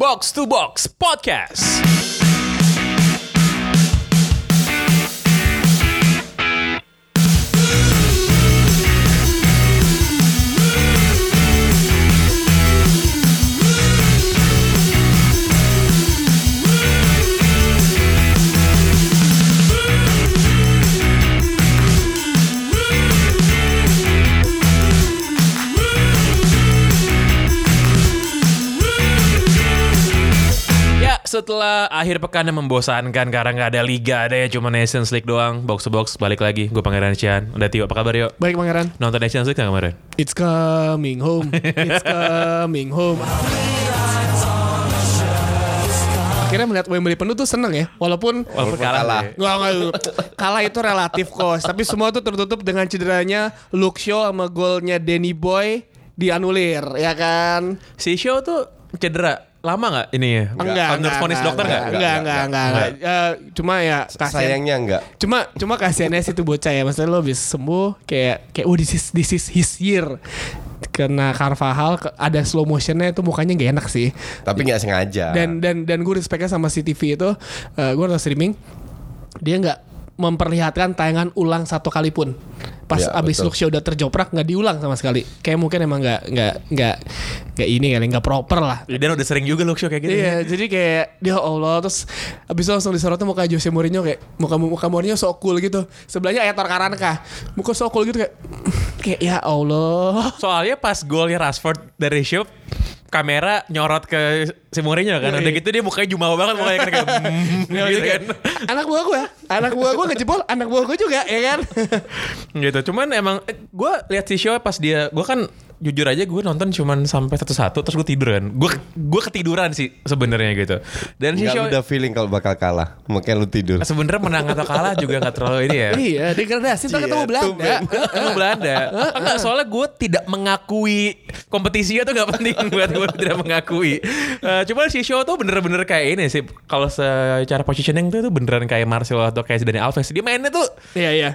Box to Box Podcast. Setelah akhir pekan yang membosankan karena nggak ada liga, ada ya cuma Nations League doang. Box to Box balik lagi. Gue Pangeran Cian. Udah Tio, apa kabar yuk? Baik Pangeran. Nonton Nations League nggak kemarin? It's coming home. It's coming home. Akhirnya melihat Wembley penuh tuh seneng ya. Walaupun Walaupun kalah. kalah. Nggak, nggak, kalah itu relatif kos. Tapi semua tuh tertutup dengan cederanya Luke Shaw sama golnya Danny Boy dianulir ya kan. Si Show tuh cedera. Lama nggak ini ya? Enggak, Menurut enggak, vonis enggak, dokter nggak? enggak, enggak, enggak, enggak, enggak. Eh, cuma ya kasihan. Sayangnya enggak. Cuma cuma kasihannya sih tuh bocah ya. Maksudnya lo bisa sembuh kayak kayak oh this is this is his year. Karena Carvajal ada slow motionnya itu mukanya gak enak sih. Tapi nggak sengaja. Dan dan dan gue respectnya sama CTV itu eh, gue nonton streaming dia nggak memperlihatkan tayangan ulang satu kali pun. Pas Ya, abis betul. Shaw udah terjoprak nggak diulang sama sekali. Kayak mungkin emang nggak nggak nggak nggak ini kali nggak proper lah. Ya, Dan udah sering juga Show kayak gitu. Iya, jadi kayak dia Allah terus abis itu langsung disorotnya muka Jose Mourinho kayak muka muka Mourinho so cool gitu. Sebelahnya Aitor Karanka. Muka so cool gitu kayak kayak ya Allah. Soalnya pas golnya Rashford dari Show kamera nyorot ke si Mourinho kan. Iya, Udah iya. gitu dia mukanya jumawa banget mukanya kan kayak mm, gitu kan. anak buah gue, anak buah gue ngejebol, anak buah gue juga ya kan. gitu. Cuman emang gue lihat si show pas dia gue kan jujur aja gue nonton cuman sampai satu-satu terus gue tidur kan. Gue gue ketiduran sih sebenarnya gitu. Dan si show udah feeling kalau bakal kalah. Makanya lu tidur. sebenarnya menang atau kalah juga nggak terlalu ini ya. iya, degradasi ntar ketemu Iya, Belanda. Emang Belanda Enggak soalnya gue tidak mengakui Kompetisinya tuh gak penting Buat gue tidak mengakui Eh, Cuma si show tuh bener-bener kayak ini sih Kalau secara positioning tuh, tuh beneran kayak Marcelo Atau kayak Dani Alves Dia mainnya tuh Iya iya.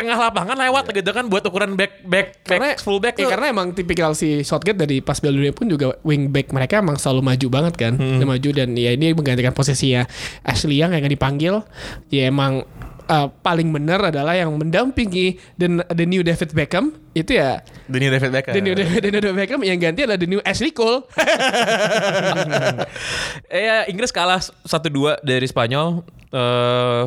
Tengah lapangan lewat gitu kan Buat ukuran back back, back Karena full back ya, tuh karena emang tipikal si Southgate dari pas Piala Dunia pun juga wing back mereka emang selalu maju banget kan. Dia maju dan ya ini menggantikan posisinya Ashley Young yang dipanggil ya emang uh, paling benar adalah yang mendampingi the, the new David Beckham itu ya The new David Beckham the new, the new David Beckham yang ganti adalah the new Ashley Cole. Eh ya, Inggris kalah 1-2 dari Spanyol. Eh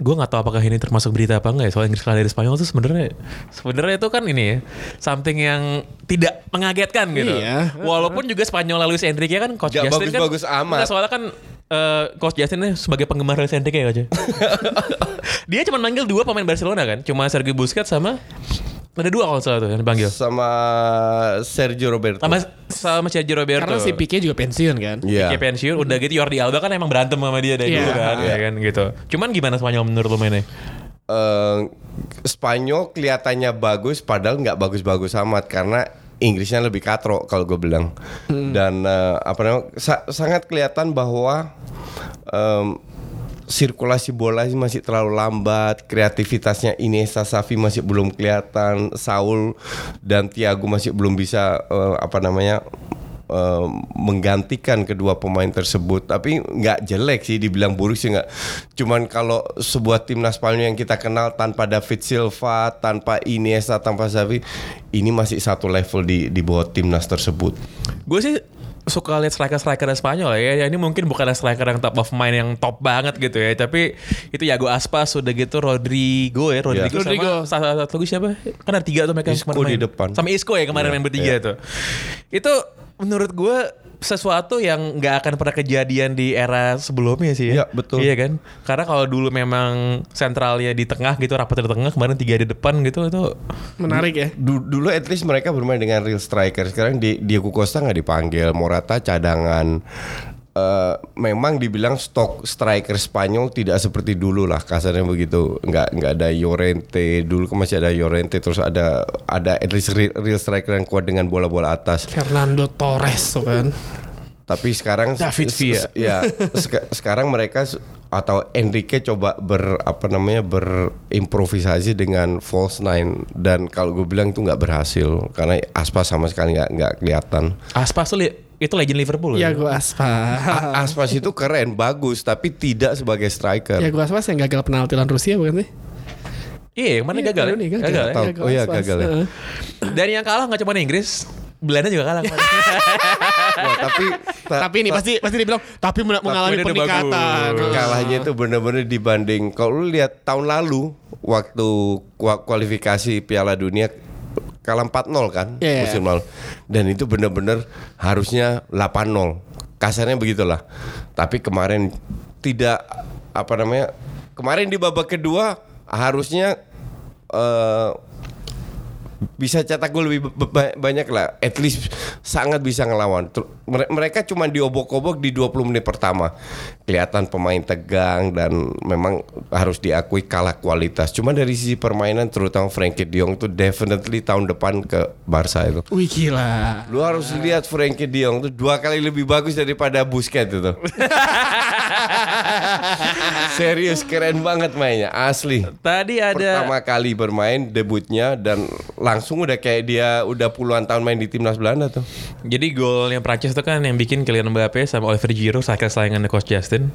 gue nggak tahu apakah ini termasuk berita apa enggak ya soal Inggris kalah dari Spanyol tuh sebenarnya sebenarnya itu kan ini ya something yang tidak mengagetkan gitu. Iya. Walaupun juga Spanyol lalu Enrique kan coach Nggak Justin kan bagus-bagus amat. Nggak, soalnya kan eh, coach Justin sebagai penggemar Luis Enrique ya coach. Dia cuma manggil dua pemain Barcelona kan, cuma Sergio Busquets sama ada dua kalau salah tuh yang dipanggil. Sama Sergio Roberto. Sama sama Sergio Roberto. Karena si Pique juga pensiun kan. Iya. Pique pensiun udah gitu Jordi Alba kan emang berantem sama dia dari Iya. dulu kan ya kan gitu. Cuman gimana Spanyol menurut lo mainnya? Eh, Spanyol kelihatannya bagus padahal nggak bagus-bagus amat karena Inggrisnya lebih katro kalau gue bilang dan eh, apa namanya sa- sangat kelihatan bahwa em, sirkulasi bola ini masih terlalu lambat kreativitasnya Iniesta Xavi masih belum kelihatan Saul dan Thiago masih belum bisa eh, apa namanya eh, menggantikan kedua pemain tersebut. Tapi nggak jelek sih dibilang buruk sih nggak. Cuman kalau sebuah timnas Spanyol yang kita kenal tanpa David Silva tanpa Iniesta tanpa Xavi ini masih satu level di di bawah timnas tersebut. Gue sih suka lihat striker-striker Spanyol ya. ya. Ini mungkin bukan striker yang top of mind yang top banget gitu ya. Tapi itu Yago Aspas udah gitu Rodrigo ya. Rodrigo, Iya. Rodrigo. sama satu lagi siapa? Kan ada tiga tuh mereka Isco kemarin di main. depan. Sama Isco ya kemarin Iya, main bertiga iya. tuh. Itu menurut gue sesuatu yang nggak akan pernah kejadian di era sebelumnya sih ya. Iya, betul. Iya kan? Karena kalau dulu memang sentralnya di tengah gitu, rapat di tengah, kemarin tiga di depan gitu itu Menarik ya. Du- dulu at least mereka bermain dengan real striker sekarang di Diego Costa nggak dipanggil Morata cadangan Eh, memang dibilang stok striker Spanyol tidak seperti dulu lah kasarnya begitu nggak nggak ada Llorente dulu kan masih ada Llorente terus ada ada at least real, real striker yang kuat dengan bola-bola atas Fernando Torres tuh kan. tapi sekarang David Villa. ya seka- sekarang mereka atau Enrique coba ber apa namanya berimprovisasi dengan false nine dan kalau gue bilang itu nggak berhasil karena Aspas sama sekali nggak nggak kelihatan Aspas tuh itu legend Liverpool. Ya gue Aspas. Aspas itu keren, bagus, tapi tidak sebagai striker. ya gue Aspas yang gagal penalti lawan Rusia bukan sih? Iya, yang mana Iya, gagal, ya? nih, gagal. gagal. ya? Tahu. Oh iya, Aspas. gagal ya. Dan yang kalah nggak cuma Inggris, Belanda juga kalah. Wah, tapi ta- Tapi ini pasti pasti dibilang tapi men- mengalami udah peningkatan. bagus. kalahnya itu bener-bener dibanding kalau lu lihat tahun lalu waktu kua- kualifikasi Piala Dunia kalah 4-0 kan Iya. musim lalu dan itu bener-bener harusnya 8-0 kasarnya begitulah. Tapi kemarin tidak apa namanya kemarin di babak kedua harusnya eh, bisa cetak gol lebih ba- ba- banyak lah. At least sangat bisa ngelawan. Mereka cuma diobok-obok di 20 menit pertama. Kelihatan pemain tegang dan memang harus diakui kalah kualitas. Cuma dari sisi permainan terutama Frankie De Jong itu definitely tahun depan ke Barca itu. Wih gila. lu harus lihat Frankie De Jong itu dua kali lebih bagus daripada Busquets itu serius keren banget mainnya asli Tadi ada pertama kali bermain debutnya dan langsung udah kayak dia udah puluhan tahun main di timnas Belanda tuh. Jadi gol yang Prancis itu kan yang bikin Kylian Mbappe sama Oliver Giroud saking saingan Coach Justin.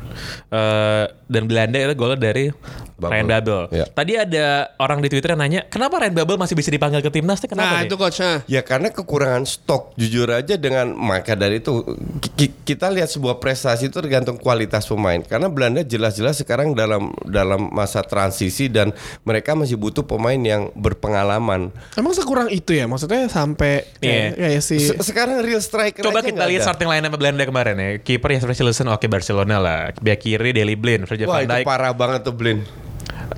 Eh, dan Belanda itu golnya dari Babel. Ryan Babel. Ya. Tadi ada orang di Twitter yang nanya, kenapa Ryan Babel masih bisa dipanggil ke timnas? Tuh Kenapa Nah nih? itu coachnya. Ya karena kekurangan stok jujur aja dengan maka dari itu ki- kita lihat sebuah prestasi itu tergantung kualitas pemain karena Belanda jelas-jelas sekarang dalam dalam masa transisi dan mereka masih butuh pemain yang berpengalaman. Emang sekurang itu ya? Maksudnya sampai kayak, Iya. kayak si Se- sekarang real striker Coba aja kita lihat ada. starting line up Belanda kemarin ya. Kiper yang seperti Silesen oke Barcelona lah. Back kiri Deli Blind, Virgil Wah van itu Dijk. parah banget tuh Blin.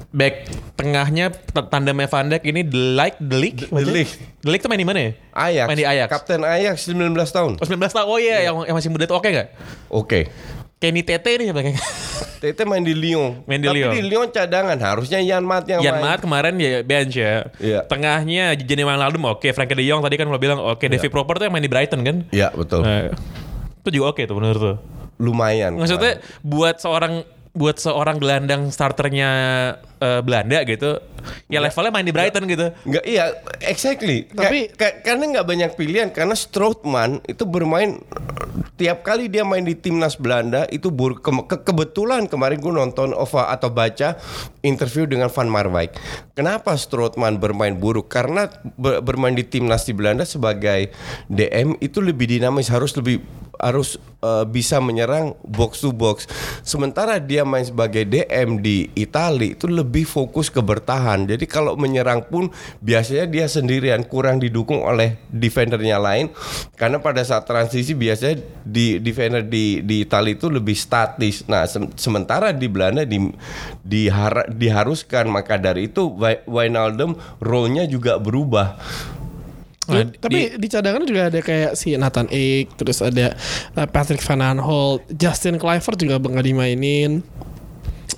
Back tengahnya tandemnya Van Dijk ini De Ligt, De Ligt. De Ligt. De Ligt tuh main di mana ya? Ajax. Main di Ajax. Kapten Ajax 19 tahun. Oh 19 tahun. Oh iya, yang, yang masih muda tuh oke gak? Oke. Kenny Tete nih belakangnya. Tete main di Lyon. Main di Tapi Lyon. di Lyon cadangan harusnya Yan Mat yang Yan main. Mat kemarin ya bench ya. Iya. Tengahnya Jenny Wijnaldum oke. Frankie De Jong tadi kan lo bilang oke. Davy Proper tuh yang main di Brighton kan. Iya betul. Nah, itu juga oke tuh menurut tuh. Lumayan. Maksudnya buat seorang buat seorang gelandang starternya eh, Belanda gitu, ya levelnya main di Brighton gitu. Nggak iya exactly. Tapi- Ka- ka- karena nggak banyak pilihan karena Strootman itu bermain tiap kali dia main di timnas Belanda itu bur ke- ke- kebetulan kemarin gue nonton ova atau baca interview dengan Van Marwijk. Kenapa Strootman bermain buruk? Karena ber- bermain di timnas di Belanda sebagai DM itu lebih dinamis harus lebih harus eh, bisa menyerang box to box. Sementara dia main sebagai DM di Italia itu lebih fokus ke bertahan. Jadi kalau menyerang pun biasanya dia sendirian kurang didukung oleh defendernya lain karena pada saat transisi biasanya di defender di di Italia itu lebih statis. Nah, sem- sementara di Belanda di diharuskan maka dari itu Wijnaldum role-nya juga berubah. Nah, Terus- tapi di, cadangan juga ada kayak si Nathan Ake, terus ada uh, Patrick Van Aanholt, Justin Kluivert juga nggak dimainin.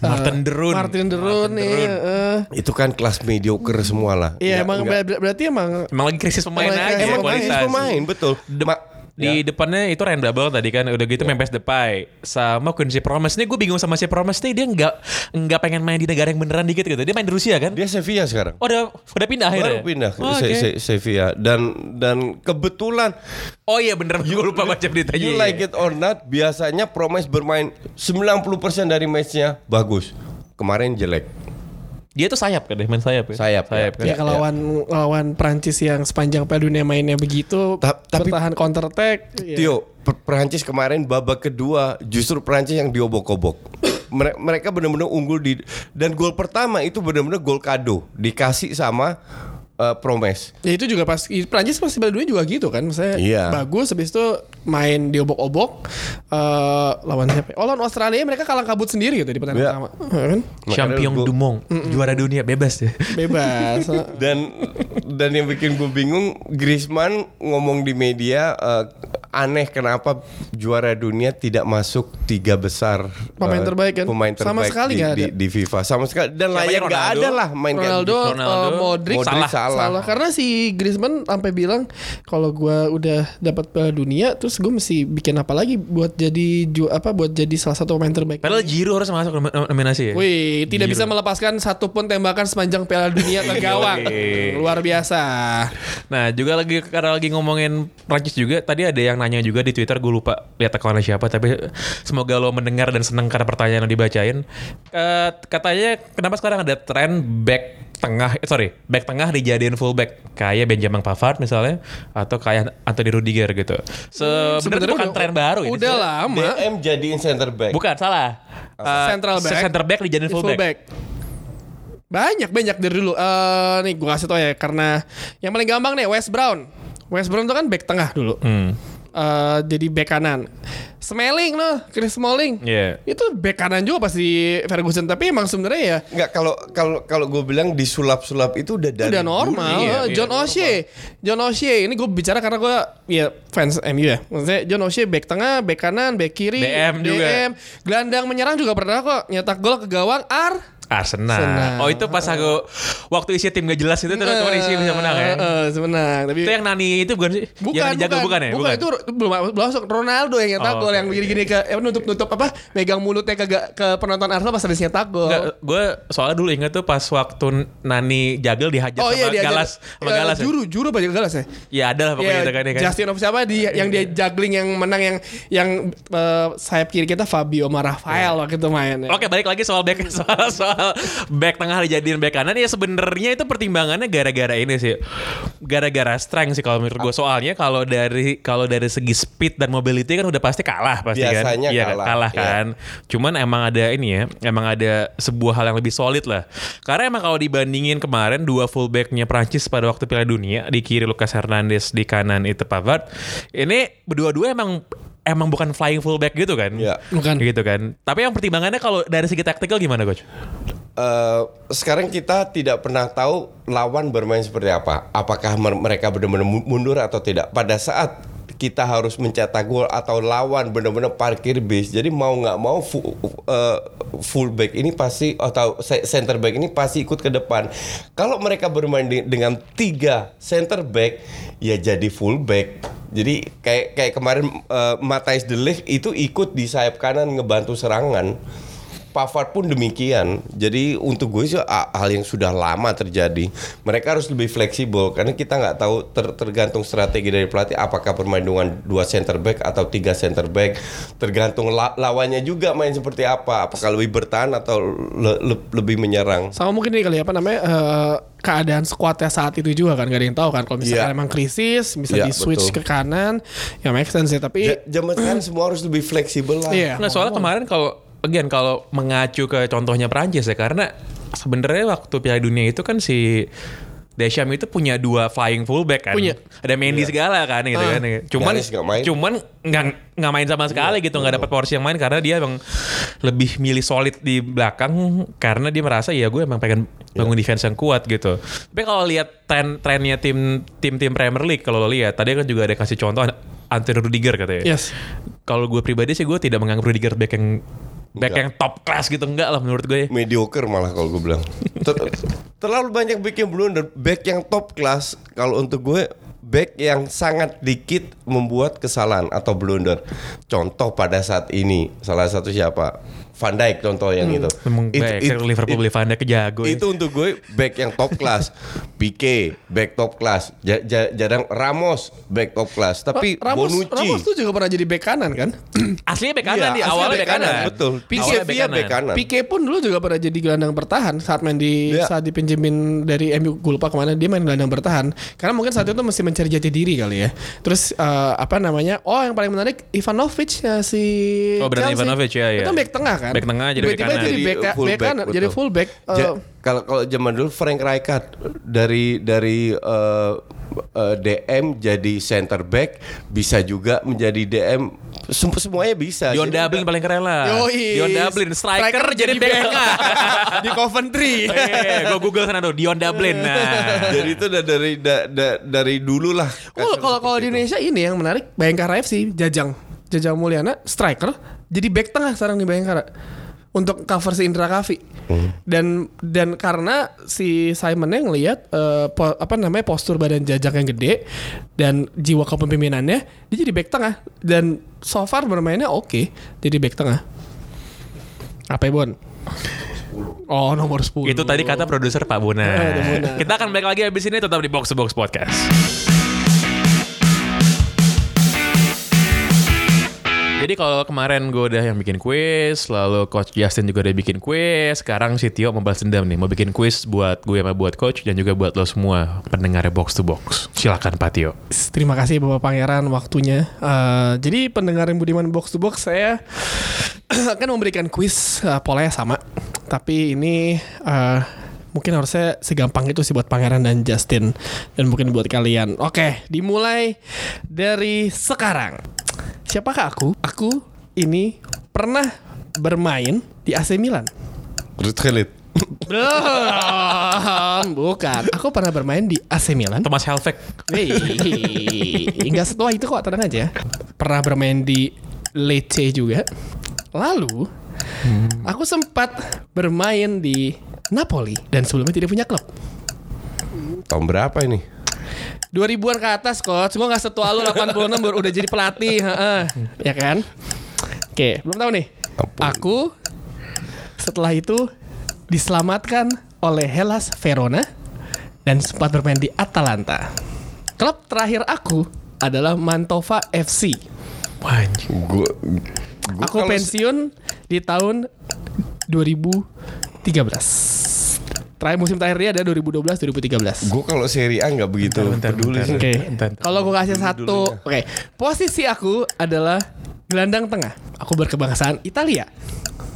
Martin Uh, De Roon. Martin De Roon Martin De nih. Roon. uh, Itu kan kelas mediocre semua lah. Iya Nggak- emang nggak- ber- berarti emang Emang lagi krisis pemain Emang- aja emang kualitas. Kualitas pemain betul. Ma- Di Ya. depannya itu Ryan tadi kan udah gitu Memphis Depay sama Quincy Promes nih gue bingung sama si Promes nih dia nggak nggak pengen main di negara yang beneran dikit gitu dia main di Rusia kan Dia Sevilla sekarang. oh udah udah pindah akhirnya Baru pindah ke oh, Se- oke. Se- Sevilla dan dan kebetulan oh iya bener gue lupa baca beritanya you like it or not biasanya Promes bermain 90% dari matchnya bagus. Kemarin jelek. Dia tuh sayap kan main sayap ya Sayap, sayap ya. kan ya, kalau lawan lawan Prancis yang sepanjang Piala Dunia mainnya begitu, Ta- tapi- bertahan counter attack. ya. Tio, Per- Perancis kemarin babak kedua justru Perancis yang diobok-obok. Mere- Mereka benar-benar unggul di dan gol pertama itu benar-benar gol kado dikasih sama uh, Promes. Ya itu juga pas Prancis pasti Piala Dunia juga gitu kan, misalnya Iya. bagus habis itu main diobok-obok eh lawan siapa? Oh lawan Australia mereka kalah kabut sendiri gitu di pertandingan Iya. pertama, Ya kan? Champion gua- Dumont juara dunia bebas ya Bebas. dan dan yang bikin gue bingung Griezmann ngomong di media eh, aneh kenapa juara dunia tidak masuk tiga besar Pemain eh, terbaik kan? pemain Sama terbaik sekali di, nggak di, ada. di FIFA sama sekali dan Siapanya layak nggak Ronaldo? ada lah main kayak Ronaldo, gitu. Ronaldo, eh, Modric, Modric salah. salah. Salah karena si Griezmann sampai bilang kalau gua udah dapat Piala Dunia terus gue mesti bikin apa lagi buat jadi ju apa buat jadi salah satu pemain terbaik. Padahal Giroud harus masuk nom- nominasi ya. Wih, tidak Giroud. bisa melepaskan satu pun tembakan sepanjang Piala Dunia ke gawang. Luar biasa. Nah juga lagi karena lagi ngomongin Prancis juga tadi ada yang nanya juga di Twitter gue lupa lihat akunnya siapa tapi semoga lo mendengar dan seneng karena pertanyaan yang dibacain. Eh, katanya kenapa sekarang ada tren back tengah eh, sorry back tengah dijadiin full back kayak Benjamin Pavard misalnya atau kayak Anthony Rudiger gitu. Sebenarnya itu Sebenarnya bukan udah- tren baru ini. Udah lama. DM jadiin center back. Bukan salah. Eh, Central back. Center back dijadiin full, back. Banyak banyak dari dulu. Eh nih gue kasih tau ya karena yang paling gampang nih West Brown. West Brown itu kan back tengah dulu. Hmm. Eh, jadi back kanan. Smelling loh, Chris Smalling. Iya. Itu back kanan juga pasti Ferguson tapi emang sebenarnya ya Enggak kalau kalau kalau gue bilang disulap-sulap itu udah dari udah normal. Iya, Eh, iya, John O'Shea, John O'Shea ini gue bicara karena gue ya fans MU ya. Maksudnya John O'Shea back tengah, back kanan, back kiri, DM juga. gelandang menyerang juga pernah kok nyetak gol ke gawang Ar. Arsenal. Arsenal. Oh itu pas aku waktu isi tim gak jelas itu teman-teman isi bisa menang ya. Eh, eh, bisa menang. Tapi Itu yang Nani itu bukan sih? Bukan, yang dijaga bukan, ya? Bukan, itu belum belum masuk Ronaldo yang nyetak Oh, gol oke, yang begini-gini ke eh, nutup-nutup apa megang mulutnya ke ke penonton Arsenal pas habis nyetak gol. gue soalnya dulu inget tuh pas waktu Nani Jagel dihajar Oh sama iya dia Galas sama Eh, Galas ya? juru juru apa Galas ya? Ya ada lah pokoknya Iya, itu kan, ya kan. Justin of siapa di yang dia juggling yang menang yang yang eh, sayap kiri kita Fabio Marafael waktu itu main. ya. Oke balik lagi soal back soal soal back tengah dijadiin back kanan ya sebenarnya itu pertimbangannya gara-gara ini sih. Gara-gara strength sih kalau menurut gue soalnya kalau dari kalau dari segi speed dan mobility kan udah pasti kalah pasti Biasanya kan? Iya, kalah, kalah iya. kan? Cuman emang ada ini ya emang ada sebuah hal yang lebih solid lah. Karena emang kalau dibandingin kemarin dua fullbacknya Prancis pada waktu Piala Dunia di kiri Lucas Hernandez di kanan itu Pavard ini berdua-dua emang emang bukan flying fullback gitu kan Iya. Bukan. gitu kan tapi yang pertimbangannya kalau dari segi taktikal gimana coach Eh, sekarang kita tidak pernah tahu lawan bermain seperti apa. Apakah mer- mereka benar-benar mu- mundur atau tidak. Pada saat kita harus mencetak gol atau lawan benar-benar parkir bis. Jadi mau nggak mau eh, fullback ini pasti atau center back ini pasti ikut ke depan. Kalau mereka bermain di- dengan tiga center back, ya jadi fullback. Jadi kayak kayak kemarin eh, Matthijs de Ligt itu ikut di sayap kanan ngebantu serangan. Pavard pun demikian. Jadi untuk gue sih hal yang sudah lama terjadi. Mereka harus lebih fleksibel karena kita nggak tahu ter- tergantung strategi dari pelatih apakah bermain dengan dua center back atau tiga center back. Tergantung la- lawannya juga main seperti apa. Apakah lebih bertahan atau le- le- lebih menyerang. Sama mungkin ini kali apa namanya eh, keadaan skuadnya saat itu juga kan gak ada yang tahu kan kalau misalkan Iya. emang krisis bisa Iya, di switch betul. ke kanan ya make sense ya tapi Zaman sekarang semua harus lebih fleksibel lah. iya Nggak, soalnya kemarin kalau again kalau mengacu ke contohnya Prancis ya karena sebenarnya waktu Piala Dunia itu kan si Deschamps itu punya dua flying fullback kan. Punya. Ada Mendy segala kan gitu Ah. kan. Cuman nggak main. cuman nggak nggak main sama sekali gitu, nggak dapat porsi yang main karena dia emang lebih milih solid di belakang karena dia merasa ya gue emang pengen bangun defense yang kuat gitu. Tapi kalau lihat tren trennya tim tim tim Premier League kalau lo lihat tadi kan juga ada kasih contoh Anthony Rudiger katanya. yes Kalau gue pribadi sih gue tidak menganggap Rudiger back yang back yang top class gitu enggak lah menurut gue. mediocre malah kalau gue bilang. Ter- terlalu banyak back yang blunder. Back yang top class kalau untuk gue back yang sangat dikit membuat kesalahan atau blunder. Contoh pada saat ini salah satu siapa? Van Dijk contoh yang itu. Memang baik, Liverpool beli Van Dijk jago ya. Itu untuk gue back yang top class. Pique back top class. Ja- ja- jarang Ramos back top class. Tapi Ramos Bonucci Ramos tuh juga pernah jadi bek kanan kan Aslinya back kanan Iya, di asli awalnya back back kanan. Betul. Pique back dia back kanan. Pique pun dulu juga pernah jadi gelandang bertahan saat main di Iya. saat dipinjemin dari MU gue lupa ke mana dia main gelandang bertahan karena mungkin saat itu mesti mencari jati diri kali ya terus eh, apa namanya oh yang paling menarik Ivanovic ya si Oh, Chelsea. Ivanovic, ya, ya. itu back tengah kan Back tengah jadi back tiba-tiba kanan. jadi Jadi back, full back back, kanan betul. jadi full back Eh, kalau kalau zaman dulu Frank Rijkaard dari dari eh, eh, DM jadi center back bisa juga menjadi DM Sem- semuanya bisa. Dion Jadi Dublin paling keren lah. Yoi. Dion Dublin striker, jadi back tengah. di Coventry Eh, gue Google sana tuh Dion Dublin. Nah. Jadi itu udah dari da- da- dari dulu lah. Oh, kalau kalau di Indonesia ini yang menarik Bayangkara FC Jajang Jajang Mulyana striker jadi back tengah sekarang di Bayangkara. untuk cover si Indra Kavi. Dan dan karena si Simonnya ngelihat eh, po- apa namanya postur badan jajak yang gede dan jiwa kepemimpinannya, dia jadi back tengah dan so far bermainnya oke jadi back tengah. Apa ya, Bon? Oh, nomor 10. Itu tadi kata produser Pak Bona. Eh. Kita akan balik lagi habis ini tetap di Box to Box Podcast. Jadi kalau kemarin gue udah yang bikin quiz, lalu Coach Justin juga udah bikin quiz, sekarang si Tio mau balas dendam nih, mau bikin quiz buat gue sama buat Coach dan juga buat lo semua pendengar Box to Box. Silakan Pak Tio. Terima kasih Bapak Pangeran waktunya. Eh, jadi pendengar budiman box to box saya akan memberikan kuis eh, polanya sama. Tapi ini eh, mungkin harusnya segampang itu sih buat Pangeran dan Justin dan mungkin buat kalian. Oke, dimulai dari sekarang. Siapakah aku? Aku ini pernah bermain di AC Milan. Ruth Khalid. Belum, bukan. Aku pernah bermain di AC Milan. Thomas Helveg. Hei, nggak setua itu kok tenang aja. Pernah bermain di Lecce juga. Lalu aku sempat bermain di Napoli dan sebelumnya tidak punya klub. Tahun berapa ini? 2000-an ke atas coach, gua nggak setua lu 86 baru udah jadi pelatih, heeh. ya kan? Oke, belum tahu nih. Aku setelah itu diselamatkan oleh Hellas Verona dan sempat bermain di Atalanta. Klub terakhir aku adalah Mantova FC. Anjing. Gue Aku pensiun di tahun 2013. Terakhir musim terakhir dia ada 2012 2013. Gue kalau Serie A nggak begitu Bentar, peduli bentar. sih. Oke. Bentar. Kalau gue kasih satu, oke. Posisi aku adalah gelandang tengah. Aku berkebangsaan Italia.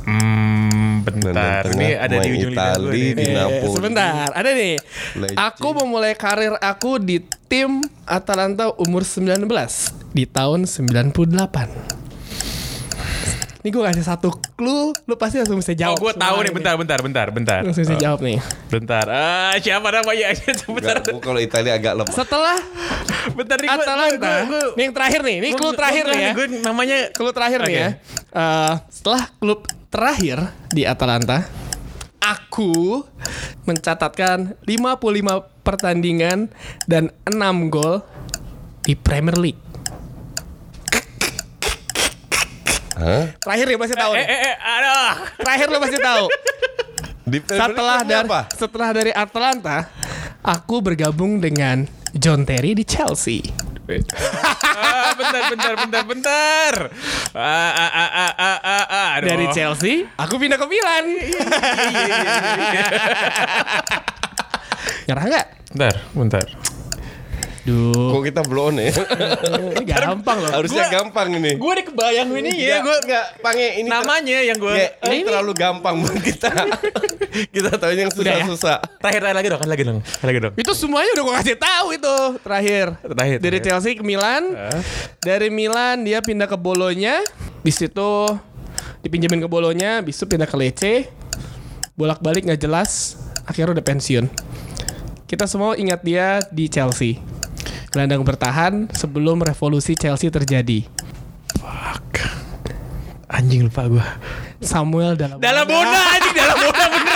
Hmm, bentar. Gelandang Ini ada di ujung lidah gue Itali di Eh, Napoli. sebentar, ada nih. Lecce. Aku memulai karir aku di tim Atalanta umur 19 di tahun 98. Ini gue kasih satu clue, lu pasti langsung bisa Oh, jawab. gue tahu nih. ini. Bentar, bentar, bentar, bentar. Langsung bisa jawab nih. Bentar. Ah, siapa namanya? bentar. Gua kalau Italia agak lemah. Setelah Bentar nih. gua- Atalanta, gua- gua- ini yang terakhir nih, ini gua- clue terakhir gua- nih ya. Gue namanya Klub terakhir nih ya. Eh, setelah klub terakhir di Atalanta, aku mencatatkan 55 pertandingan dan 6 gol di Premier League. Hah? Terakhir ya masih tahu. Eh, eh, eh, aduh. Terakhir lo masih tahu. Di setelah dari apa? setelah dari Atalanta, aku bergabung dengan John Terry di Chelsea. ah, bentar, bentar, bentar, bentar. Ah, ah, ah, ah, ah, ah, ah. Aduh. Dari Chelsea, aku pindah ke Milan. Nyerah nggak? Bentar, bentar. Duh, Kok kita blown ya? ini gampang loh. Harusnya Gua- gampang ini. Gue udah kebayang ini ya. Gue nggak pange ini namanya yang gue. Nggak, ini ini- terlalu gampang buat kita. kita tahu yang ya? susah-susah. Terakhir terakhir lagi dong, kan lagi dong, kan lagi dong. Itu semuanya udah gue kasih tahu itu terakhir. Terakhir, Dari terakhir. Chelsea ke Milan. Ah. Dari Milan dia pindah ke Bolonya. Di situ dipinjemin ke Bolonya, itu pindah ke Lecce. Bolak-balik nggak jelas. Akhirnya udah pensiun. Kita semua ingat dia di Chelsea. Gelandang bertahan sebelum revolusi Chelsea terjadi. Fuck. Anjing lupa gue. Samuel dalam Dalam Bona anjing dalam Bona bener?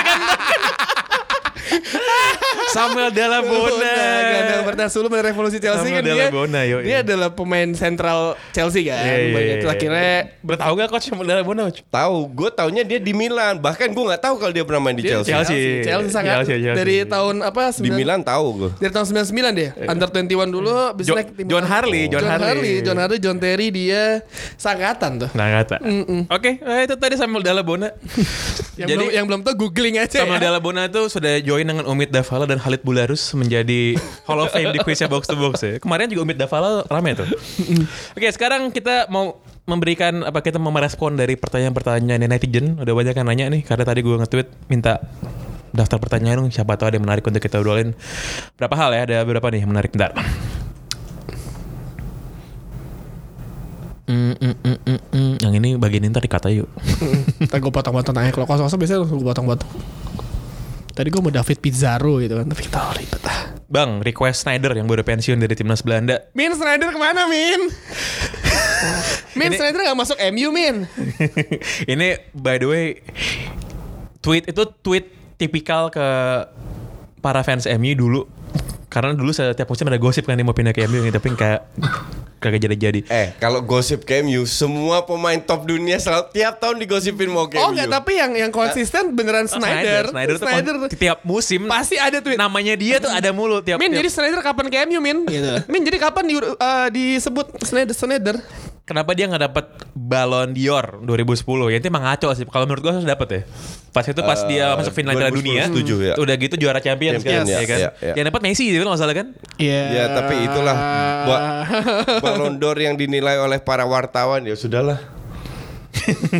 Samuel Dalam Bona. Gelandang bertahan sebelum revolusi Chelsea Samuel kan dia. Dalabona, yoi. Dia adalah pemain sentral Chelsea kan. Banyak iya, itu iya. akhirnya Udah tahu gak coach Samuel Dalam Bona? Coach? Tahu, gue taunya dia di Milan. Bahkan gue nggak tahu kalau dia pernah main di Dia Chelsea. Chelsea. Chelsea sangat Chelsea, Chelsea. dari tahun apa Di 9 Milan tahu gue. dari tahun 99 deh. Under 21 dulu bisa Jo- naik tim John Harley, John Harley. John Harley, John Terry dia sangkatan tuh. Nah kata. Oke, eh, itu tadi Samuel Dalabona. Yang Jadi belum yang belum tahu googling aja Samuel ya. Dalabona itu sudah join dengan Umit Davala dan Khalid Bularus menjadi Hall of Fame di quiznya Box to Box ya. Kemarin juga Umit Davala rame tuh. Oke, sekarang kita mau memberikan apa kita mau merespon dari pertanyaan-pertanyaan netizen. Udah banyak yang nanya nih karena tadi gue nge-tweet minta daftar pertanyaan dong siapa tahu ada yang menarik untuk kita obrolin. Berapa hal ya? Ada beberapa nih yang menarik. Bentar. Mm, mm, mm, mm, mm. Yang ini bagian ini ntar dikata yuk. Ntar gue potong-potong tanya kalau kosong-kosong biasanya langsung gue potong-potong. Tadi gue mau David Pizarro gitu kan, tapi kita ribet ah. Bang, request Snyder yang baru pensiun dari timnas Belanda. Min Snyder ke mana Min? Min Snyder gak masuk MU Min. Ini by the way tweet itu tweet tipikal ke para fans MU dulu. Karena dulu setiap musim ada gosip kan dia mau pindah ke MU tapi kayak kagak jadi-jadi. Eh, kalau gosip ke MU, semua pemain top dunia selalu tiap tahun digosipin mau ke Oh MU. enggak, tapi yang yang konsisten beneran Snyder. Snyder, tuh kon- tiap musim pasti ada tweet. namanya dia tuh ada mulu tiap Min tiap- jadi Snyder kapan ke MU Min? Gitu. Min jadi kapan di, eh, disebut Snyder Snyder? Kenapa dia nggak dapat Ballon d'Or 2010? Ya itu emang ngaco sih. Kalau menurut gua harus dapat ya. Pas itu pas Eh, dia masuk final Piala 2010 dunia, setuju, ya. udah gitu juara Champions Champions, kan, ya, ya kan? ya, ya. Yang dapat Messi gitu nggak salah kan? Iya. Ya, tapi itulah ba- Ballon d'Or yang dinilai oleh para wartawan ya sudahlah.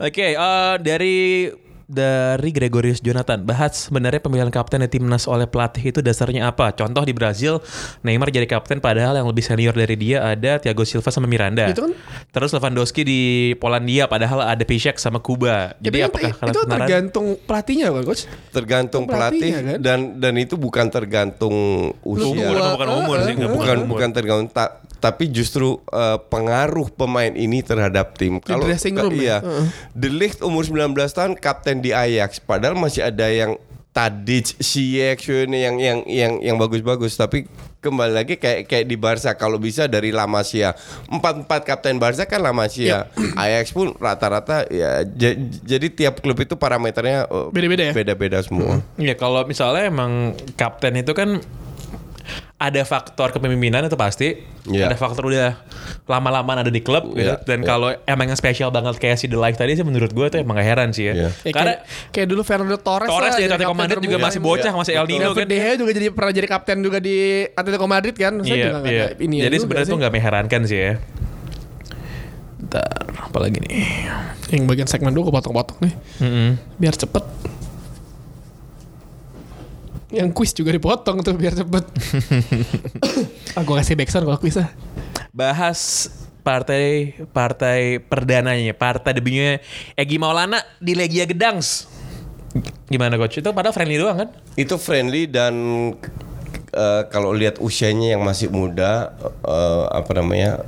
Oke, eh, dari dari Gregorius Jonathan bahas sebenarnya pemilihan kapten di timnas oleh pelatih itu dasarnya apa? Contoh di Brazil Neymar jadi kapten padahal yang lebih senior dari dia ada Thiago Silva sama Miranda. Itu kan- Terus Lewandowski di Polandia padahal ada Piszczek sama Kuba. Jadi Jadi kan apakah itu kebenaran- tergantung pelatihnya kan coach? Tergantung Pelatihnya, pelatih kan? dan dan itu bukan tergantung usia. Umur, bukan umur sih, nggak bukan umur. bukan tergantung ta- tapi justru eh, pengaruh pemain ini terhadap tim. Ya? iya, De Ligt umur 19 tahun kapten di Ajax, padahal masih ada yang Tadic, Ziyech, yang yang yang yang bagus-bagus tapi kembali lagi kayak kayak di Barca kalau bisa dari La Masia. Empat empat kapten Barca kan La Masia. Ajax pun rata-rata ya j- jadi tiap klub itu parameternya eh, Beda-beda ya? Beda-beda semua. Ya kalau misalnya emang kapten itu kan ada faktor kepemimpinan itu pasti, Iya. ada faktor udah lama-lama ada di klub gitu. Iya, Dan iya. kalau emang yang spesial banget kayak si The Life tadi sih menurut gue itu emang gak heran sih ya. Iya. Ya, Karena kayak, kayak dulu Fernando Torres Torres di jadi Atletico Madrid juga masih bocah, Iya, masih El. Nino kan. De Gea juga jadi pernah jadi kapten juga di Atletico Madrid kan. Saya Iya, juga nggak iya. ada ini Jadi juga sebenarnya tuh nggak mengherankan sih ya. Bentar, apa lagi nih? Yang bagian segmen dulu gue potong-potong nih. Mm-mm. Biar cepet. Yang quiz juga dipotong tuh biar cepet. ah gue kasih backsound kalau quiz ah. Bahas partai partai perdananya, partai debutnya Egi Maulana di Legia Gedangs. Gimana coach? Itu padahal friendly doang kan? Itu friendly dan eh, kalau lihat usianya yang masih muda eh, apa namanya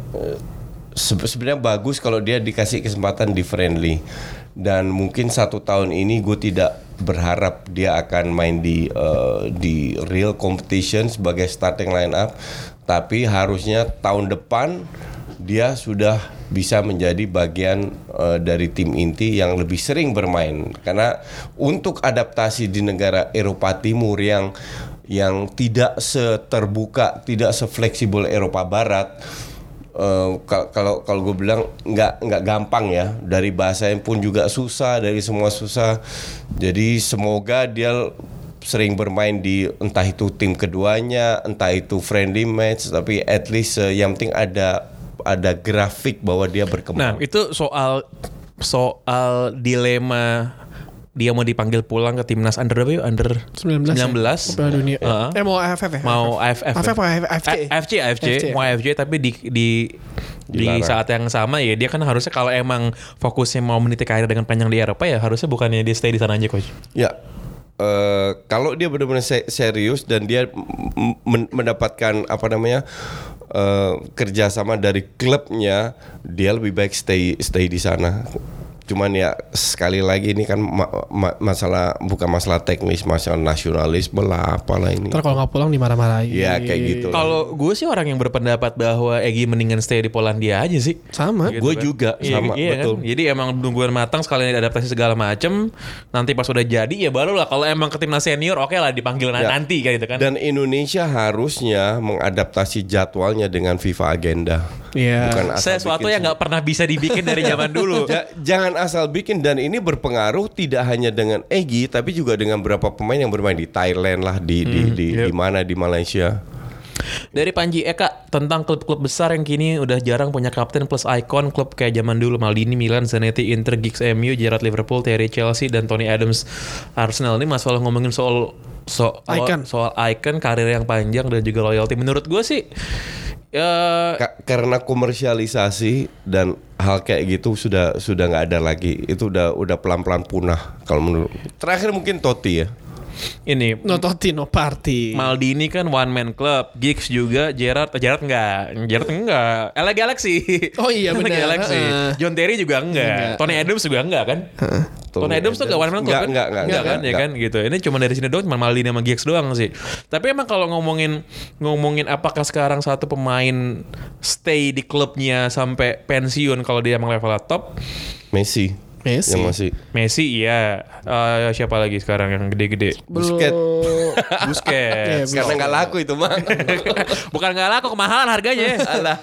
se- sebenarnya bagus kalau dia dikasih kesempatan di friendly dan mungkin satu tahun ini gue tidak berharap dia akan main di eh, di real competition sebagai starting line up tapi harusnya tahun depan dia sudah bisa menjadi bagian eh, dari tim inti yang lebih sering bermain. Karena untuk adaptasi di negara Eropa Timur yang yang tidak seterbuka, tidak sefleksibel Eropa Barat kal- kalau kalau gue bilang nggak nggak gampang ya. Dari bahasanya pun juga susah dari semua susah. Jadi semoga dia sering bermain di entah itu tim keduanya entah itu friendly match tapi at least eh, yang penting ada ada grafik bahwa dia Nah, berkembang itu soal soal dilema dia mau dipanggil pulang ke timnas under berapa? Under 19 ya? 19. Piala dunia. Heeh. Eh mau AFF ya? mau AFF. AFF AFC? AFC, AFC, mau AFC tapi di di di saat yang sama ya dia kan harusnya kalau emang fokusnya mau meniti karir dengan panjang di Eropa ya harusnya bukannya dia stay di sana aja coach. Ya, eh, kalau dia benar-benar se- serius dan dia men- mendapatkan apa namanya eh, kerjasama dari klubnya, dia lebih baik stay stay di sana. Cuman ya sekali lagi ini kan ma- ma- masalah bukan masalah teknis, masalah nasionalisme lah apalah ini. Ntar kalau nggak pulang dimarah-marahin. Ya kayak gitu. Kalau gue sih orang yang berpendapat bahwa Egi mendingan stay di Polandia aja sih. Sama. Gitu Gue kan. juga, Iya, sama, iya betul. Kan? Jadi emang nungguan matang sekalian adaptasi segala macem. Nanti pas udah jadi ya baru lah. Kalau emang ke timnas senior oke lah dipanggil Ya. nanti kan gitu kan. Dan Indonesia harusnya mengadaptasi jadwalnya dengan FIFA agenda. Iya. Bukan asal Sesuatu yang nggak pernah bisa dibikin dari zaman dulu. Ja- jangan asal bikin dan ini berpengaruh tidak hanya dengan Egi tapi juga dengan beberapa pemain yang bermain di Thailand lah di di di, yep. di mana di Malaysia. Dari Panji Eka tentang klub-klub besar yang kini udah jarang punya kapten plus icon klub kayak zaman dulu Maldini, Milan, Zanetti, Inter, Giggs, MU, Gerrard Liverpool, Terry Chelsea dan Tony Adams Arsenal ini masalah ngomongin soal soal Icon. soal icon karir yang panjang dan juga loyalty menurut gue sih ya Ka- karena komersialisasi dan hal kayak gitu sudah sudah nggak ada lagi. Itu udah udah pelan-pelan punah kalau menurut. Terakhir mungkin Totti ya. Ini No Totti no party. Maldini kan one man club, Giggs juga, Gerrard, eh, Gerrard enggak, Gerrard enggak, LA Galaxy. Oh iya, LA benar. Galaxy. Heeh. John Terry juga enggak, Enggak. Tony Adams juga enggak kan? Tony Adams tuh gak one man club Enggak, kan? enggak, enggak, enggak, kan, enggak, ya kan gitu. Ini cuma dari sini doang, cuma Maldini sama Giggs doang sih. Tapi emang kalau ngomongin ngomongin apakah sekarang satu pemain stay di klubnya sampai pensiun kalau dia emang level top, Messi. Messi. Yang masih Messi iya. Eh, siapa lagi sekarang yang gede-gede? Busquets. Belum. Busquets. Iya, Karena nggak laku itu mah. Bukan nggak laku kemahalan harganya. Alah.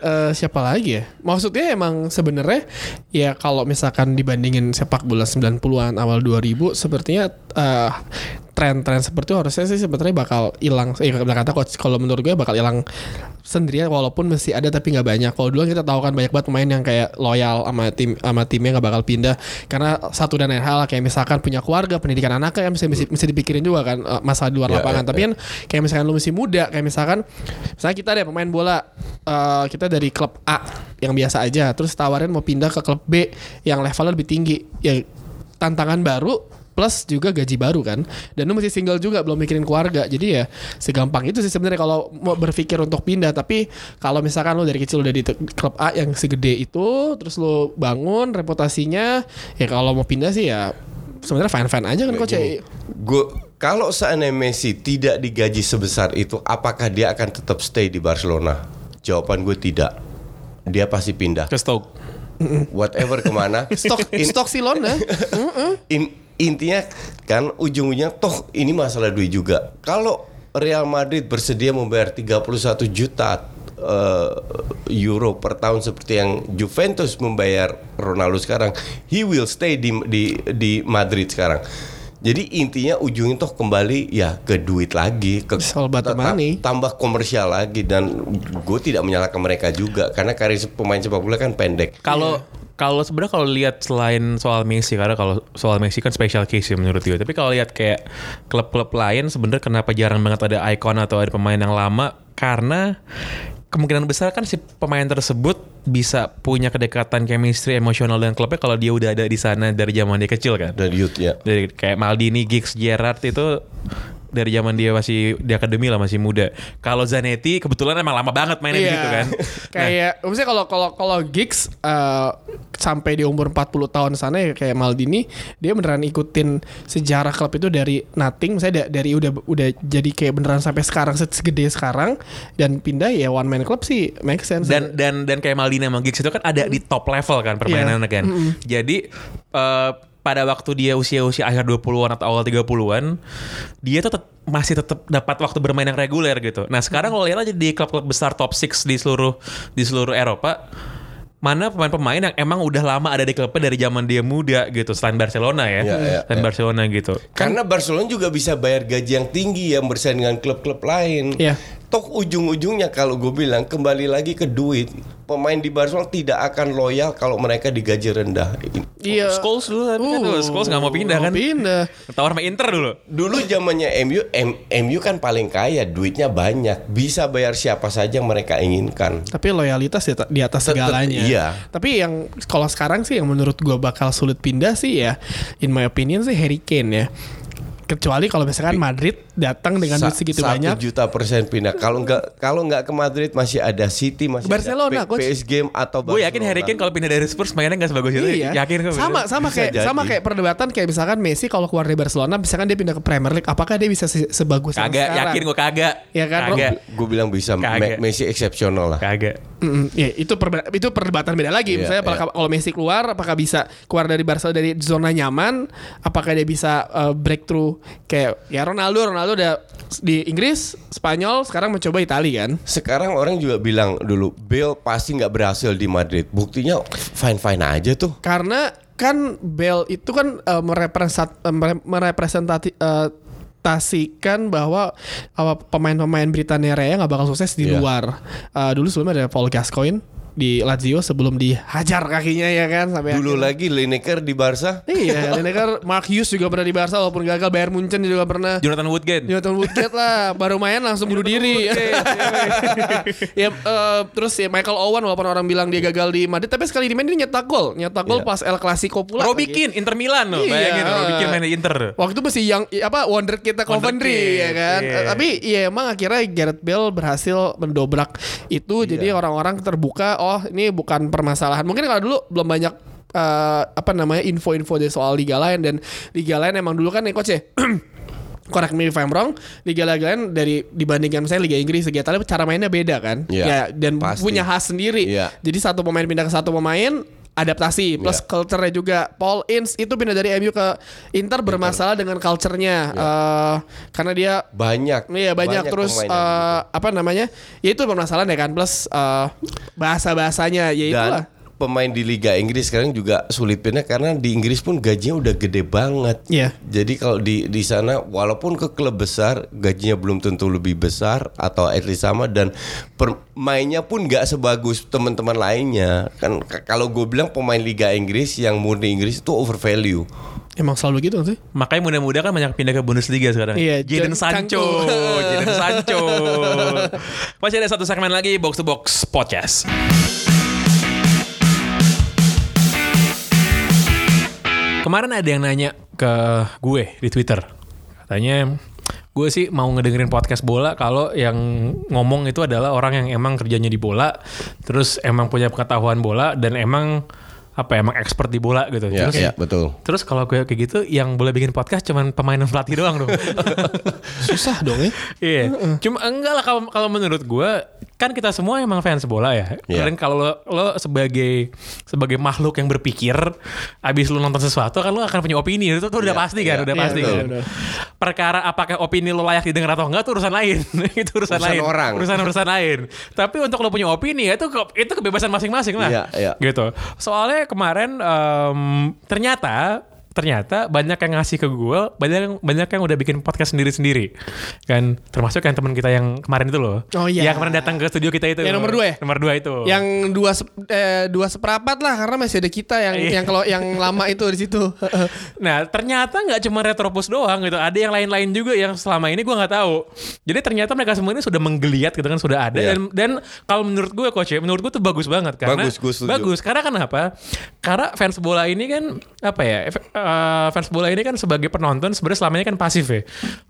Eh, siapa lagi ya? Maksudnya emang sebenarnya ya kalau misalkan dibandingin sepak bola 90-an awal 2000 sepertinya eh, tren-tren seperti itu harusnya sih sebenarnya bakal hilang. Eh kata coach kalau menurut gue bakal hilang sendirian walaupun masih ada tapi nggak banyak. Kalau dulu kita tahu kan banyak banget pemain yang kayak loyal sama tim sama timnya nggak bakal pindah karena satu dan lain hal kayak misalkan punya keluarga, pendidikan anaknya kan mesti mesti, mesti dipikirin juga kan eh, masalah di luar Ya, lapangan. ya, tapi kan kayak misalkan lu masih muda kayak misalkan misalnya kita ada pemain bola eh, kita dari klub A yang biasa aja terus tawarin mau pindah ke klub B yang levelnya lebih tinggi ya tantangan baru plus juga gaji baru kan dan lu masih single juga belum mikirin keluarga jadi ya segampang itu sih sebenarnya kalau mau berpikir untuk pindah tapi kalau misalkan lu dari kecil udah di klub A yang segede itu terus lu bangun reputasinya ya kalau mau pindah sih ya sebenarnya fine fine aja kan coach ya Gue kalau seandainya Messi tidak digaji sebesar itu, apakah dia akan tetap stay di Barcelona? Jawaban gue tidak. Dia pasti pindah. Ke Stoke. Whatever ke mana. stok In- stok silona in- intinya kan ujung-ujungnya toh ini masalah duit juga. Kalau Real Madrid bersedia membayar 31 juta eh, euro per tahun seperti yang Juventus membayar Ronaldo sekarang, he will stay di di di Madrid sekarang. Jadi intinya ujungnya toh kembali ya ke duit lagi, ke ta- money. tambah komersial lagi dan gue tidak menyalahkan mereka juga karena karir pemain sepak bola kan pendek. Kalau kalau sebenarnya kalau lihat selain soal Messi karena kalau soal Messi kan special case ya menurut gue. Tapi kalau lihat kayak klub-klub lain sebenarnya kenapa jarang banget ada ikon atau ada pemain yang lama karena kemungkinan besar kan si pemain tersebut bisa punya kedekatan chemistry emosional dengan klubnya kalau dia udah ada di sana dari zaman dia kecil kan. Dari youth ya. Dari kayak Maldini, Giggs, Gerrard itu dari zaman dia masih di akademi lah masih muda. Kalau Zanetti kebetulan emang lama banget mainnya Iya. situ kan. kayak maksudnya kalau kalau kalau gigs eh, sampai di umur 40 tahun sana ya kayak Maldini dia beneran ikutin sejarah klub itu dari nothing misalnya da- dari udah udah jadi kayak beneran sampai sekarang se- segede sekarang dan pindah ya one man club sih make sense dan dan dan kayak Maldini sama Giggs itu kan ada di top level kan permainannya Iya. kan. Jadi eh, pada waktu dia usia-usia akhir 20-an atau awal 30-an, dia tuh tet- masih tetap dapat waktu bermain yang reguler gitu. Nah, sekarang lo lihat aja di klub-klub besar top 6 di seluruh di seluruh Eropa mana pemain-pemain yang emang udah lama ada di klubnya dari zaman dia muda gitu selain Barcelona ya, Iya, iya, selain iya. Barcelona gitu. Karena Barcelona juga bisa bayar gaji yang tinggi yang bersaing dengan klub-klub lain. Iya. Toh ujung-ujungnya kalau gue bilang kembali lagi ke duit, pemain di Barcelona tidak akan loyal kalau mereka digaji rendah. iya Scholes dulu tapi kan tuh, Scholes nggak mau pindah kan. pindah Tawar sama Inter dulu. Dulu zamannya MU, M- MU kan paling kaya, duitnya banyak, bisa bayar siapa saja yang mereka inginkan. tapi loyalitas di, di atas segalanya iya. tapi yang kalau sekarang sih yang menurut gua bakal sulit pindah sih ya in my opinion sih Harry Kane ya kecuali kalau misalkan Madrid datang dengan duit segitu satu banyak juta persen pindah. Kalau nggak kalau nggak ke Madrid masih ada City, masih Barcelona, ada. P- PSG atau Gue yakin Harry Kane kalau pindah dari Spurs mainnya nggak sebagus itu. Iya. Yakin gue. Sama sama Bisa kayak jadi. sama kayak perdebatan kayak misalkan Messi kalau keluar dari Barcelona, misalkan dia pindah ke Premier League, apakah dia bisa se- sebagus yang Kagak, yakin gue kagak. Iya kan? Kagak. Gue bilang bisa Kagak. Me- Messi eksepsional lah. Kagak. Mm-mm, ya, itu perbe- itu perdebatan beda lagi. Iya, Misalnya apakah- kalau Messi keluar, apakah bisa keluar dari Barcelona dari zona nyaman? Apakah dia bisa uh, breakthrough kayak ya Ronaldo, Ronaldo udah di Inggris, Spanyol, sekarang mencoba Italia kan? Sekarang orang juga bilang dulu Bale pasti nggak berhasil di Madrid. Buktinya fine fine aja tuh. Karena kan Bale itu kan uh, merepresent, uh, mere- merepresentati uh, tasikan bahwa pemain-pemain Britania Raya nggak bakal sukses di Iya. luar. Uh, dulu sebelumnya ada Paul Gascoigne di Lazio sebelum dihajar kakinya ya kan sampai Dulu akhirnya- lagi Lineker di Barca. Iya, Lineker, Mark Hughes juga pernah di Barca walaupun gagal. Bayern Munchen juga pernah. Jonathan Woodgate. Jonathan Woodgate lah, baru main langsung bunuh diri. ya, eh, terus ya Michael Owen walaupun orang bilang dia gagal di Madrid, tapi sekali di main dia nyetak gol, nyetak gol Iya. pas El Clasico pula. Keane Inter Milan loh. Iya. Bayangin Keane main di Inter. Waktu itu masih yang apa wonder kita Coventry ya kan. iya. Eh, Tapi ya emang akhirnya Gareth Bale berhasil mendobrak itu Iya. jadi orang-orang terbuka oh ini bukan permasalahan. Mungkin kalau dulu belum banyak eh, apa namanya info-info dari soal liga lain dan liga lain emang dulu kan nih coach ya correct me if I'm wrong liga-liga lain dari dibandingkan misalnya liga Inggris Italia cara mainnya beda kan Iya, ya dan pasti. punya khas sendiri Iya. jadi satu pemain pindah ke satu pemain adaptasi plus Iya. culture-nya juga Paul Ince itu pindah dari MU ke Inter bermasalah dengan culture-nya Eh, karena dia Banyak. Iya banyak, terus yang gitu. eh, apa namanya? Ya itu permasalahan ya kan plus eh, bahasa-bahasanya ya Dan itulah. Pemain di Liga Inggris sekarang juga sulit pindah karena di Inggris pun gajinya udah gede banget. Iya. Jadi kalau di di sana walaupun ke klub besar gajinya belum tentu lebih besar atau at least sama dan permainnya pun nggak sebagus teman-teman lainnya. Kan kalau gue bilang pemain Liga Inggris yang murni Inggris itu overvalue. Emang selalu gitu sih. Makanya muda-muda kan banyak pindah ke Bundesliga sekarang. Iya, Jadon Sancho. Jadon Sancho. Masih ada satu segmen lagi box to box podcast. Kemarin ada yang nanya ke gue di Twitter. Katanya gue sih mau ngedengerin podcast bola kalau yang ngomong itu adalah orang yang emang kerjanya di bola, terus emang punya pengetahuan bola dan emang apa ya, emang expert di bola gitu. Ya, terus ya, betul. Terus kalau gue kayak gitu yang boleh bikin podcast cuman pemain dan pelatih doang dong. Susah dong ya. Iya. Cuma enggak lah kalau kalau menurut gue kan kita semua emang fans bola ya. Iya. Dan kalau lo, lo sebagai sebagai makhluk yang berpikir abis lu nonton sesuatu kan lo akan punya opini itu tuh udah Iya, pasti kan, iya. udah Iya, pasti betul, kan. betul. Perkara apakah opini lo layak didengar atau enggak itu urusan lain. itu urusan, Urusan lain. orang. Urusan-urusan lain. Tapi untuk lo punya opini ya itu ke- itu kebebasan masing-masing lah. Iya, iya. Gitu. Soalnya kemarin em, ternyata ternyata banyak yang ngasih ke gue banyak yang banyak yang udah bikin podcast sendiri sendiri kan termasuk yang teman kita yang kemarin itu loh Oh, iya. yang kemarin datang ke studio kita itu Yang nomor dua ya? nomor dua itu Yang dua eh, dua seperempat lah karena masih ada kita yang Iya. yang kalau yang lama itu di situ. Nah ternyata nggak cuma Retropus doang gitu, ada yang lain-lain juga yang selama ini gue nggak tahu. Jadi ternyata mereka semua ini sudah menggeliat gitu kan sudah ada Iya. dan dan kalau menurut gue coach ya, menurut gue tuh bagus banget karena Bagus, gue setuju. bagus karena kenapa? Karena fans bola ini kan apa ya? ef- eh, fans bola ini kan sebagai penonton sebenarnya selama ini kan pasif ya.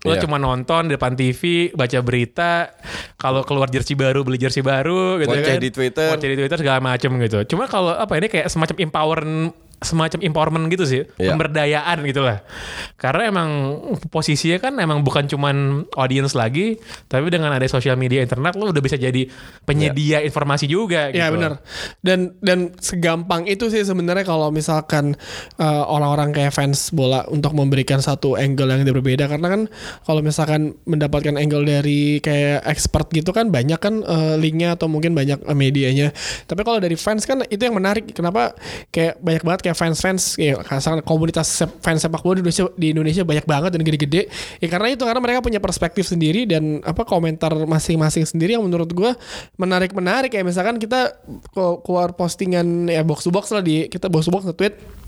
Lo Iya. cuma nonton di depan TV, baca berita, kalau keluar jersey baru beli jersey baru gitu Ngoceh kan. di Twitter. Ngoceh di Twitter segala macem gitu. Cuma kalau apa ini kayak semacam empowerment semacam empowerment gitu sih, Iya. pemberdayaan gitu lah. Karena emang posisinya kan emang bukan cuman audience lagi, tapi dengan ada sosial media internet lo udah bisa jadi penyedia informasi juga gitu. Ya benar. Dan dan segampang itu sih sebenarnya kalau misalkan eh, orang-orang kayak fans bola untuk memberikan satu angle yang berbeda karena kan kalau misalkan mendapatkan angle dari kayak expert gitu kan banyak kan eh, linknya atau mungkin banyak eh, medianya. Tapi kalau dari fans kan itu yang menarik. Kenapa kayak banyak banget kayak fans-fans ya misalkan komunitas fans sepak bola di Indonesia di Indonesia banyak banget dan gede-gede. Ya karena itu karena mereka punya perspektif sendiri dan apa komentar masing-masing sendiri yang menurut gua menarik-menarik ya misalkan kita keluar postingan ya box to box lah di kita box to box nge-tweet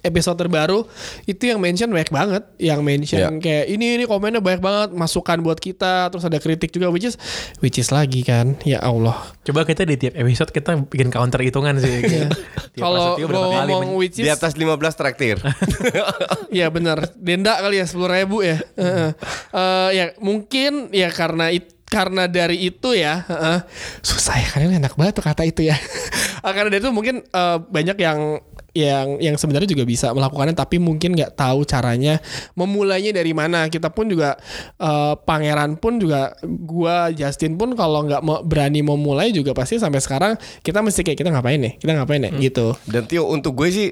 episode terbaru itu yang mention banyak banget yang mention Ya. kayak ini ini komennya banyak banget masukan buat kita terus ada kritik juga which is which is lagi kan ya Allah Coba kita di tiap episode kita bikin counter hitungan sih. Iya. kalau ngomong which Di is atas 15 traktir. Iya benar denda kali ya sepuluh ribu ya Heeh. Eh, ya mungkin ya karena it, karena dari itu ya heeh. susah ya kalian enak banget tuh kata itu ya. Eh, karena dari itu mungkin eh, banyak yang yang yang sebenarnya juga bisa melakukannya tapi mungkin nggak tahu caranya memulainya dari mana. Kita pun juga eh, pangeran pun juga gua Justin pun kalau nggak mau berani memulai juga pasti sampai sekarang kita mesti kayak kita ngapain nih? Kita ngapain nih? Gitu. Dan Tio untuk gue sih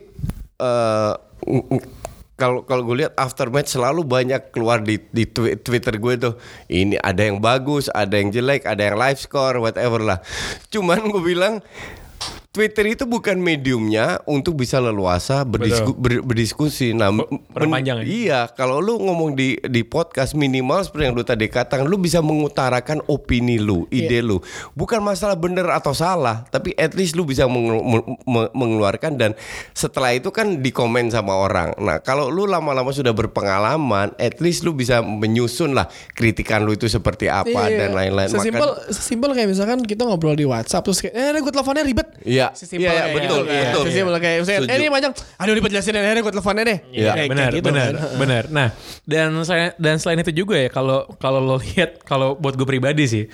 ng- kalau kalau gue lihat after match selalu banyak keluar di di twi- Twitter gue tuh ini ada yang bagus, ada yang jelek, ada yang live score whatever lah. Cuman gue bilang Twitter itu bukan mediumnya untuk bisa leluasa berdisku, ber- berdiskusi. Nah, men- ya? iya, kalau lu ngomong di di podcast minimal seperti yang lu tadi katakan, lu bisa mengutarakan opini lu, ide lu. Bukan masalah benar atau salah, tapi at least lu bisa menge- me- me- mengeluarkan dan setelah itu kan dikomen sama orang. Nah, kalau lu lama-lama sudah berpengalaman, at least lu bisa menyusun lah kritikan lu itu seperti apa Iya. dan lain-lain. Maka- Sesimpel, sesimpel kayak misalkan kita ngobrol di WhatsApp terus kayak, eh gue teleponnya ribet. Iya. Sesimpel Iya, iya, kayak betul, gitu kan. betul. Sesimpel kayak misalnya, eh ini panjang. Aduh ribet jelasin akhirnya gue teleponnya deh. Iya, benar, gitu benar, kan. benar. Nah, dan selain dan selain itu juga ya kalau kalau lo lihat kalau buat gue pribadi sih,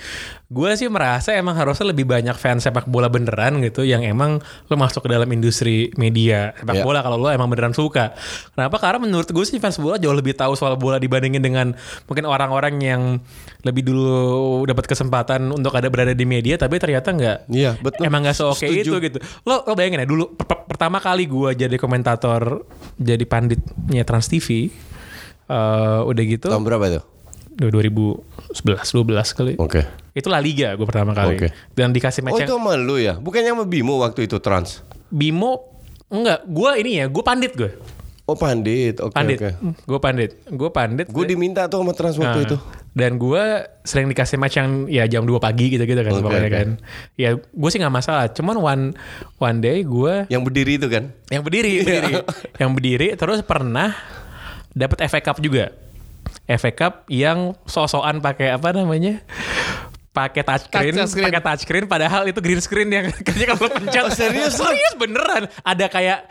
gue sih merasa emang harusnya lebih banyak fans sepak bola beneran gitu yang emang lo masuk ke dalam industri media sepak Iya. bola kalau lo emang beneran suka. Kenapa? Karena menurut gue sih fans bola jauh lebih tahu soal bola dibandingin dengan mungkin orang-orang yang lebih dulu dapat kesempatan untuk ada berada di media tapi ternyata nggak Iya, betul. emang nggak seoke Setuju. Itu gitu. Lo lo bayangin ya dulu per- per- pertama kali gue jadi komentator jadi panditnya Trans TV eh udah gitu Tahun berapa itu? 2011 12 kali. Oke. Itu La Liga gue pertama kali. Oke. Dan dikasih match Oh itu sama lu ya? Bukannya sama Bimo waktu itu trans? Bimo enggak, gue ini ya, gue pandit gue. Oh pandit, oke Pandit. oke. Gue pandit. Gue pandit. Gue diminta tuh sama trans waktu Nah, itu. Dan gue sering dikasih match yang ya jam 2 pagi gitu-gitu kan Oke, pokoknya oke. kan. Ya gue sih nggak masalah. Cuman one one day gue Yang berdiri itu kan? yang berdiri, berdiri. yang berdiri terus pernah dapat FA Cup juga. FA Cup yang sosokan pakai apa namanya? Pakai touchscreen, Touch screen. pakai touchscreen padahal itu green screen yang ketika kalau pencet. Serius serius beneran. Ada kayak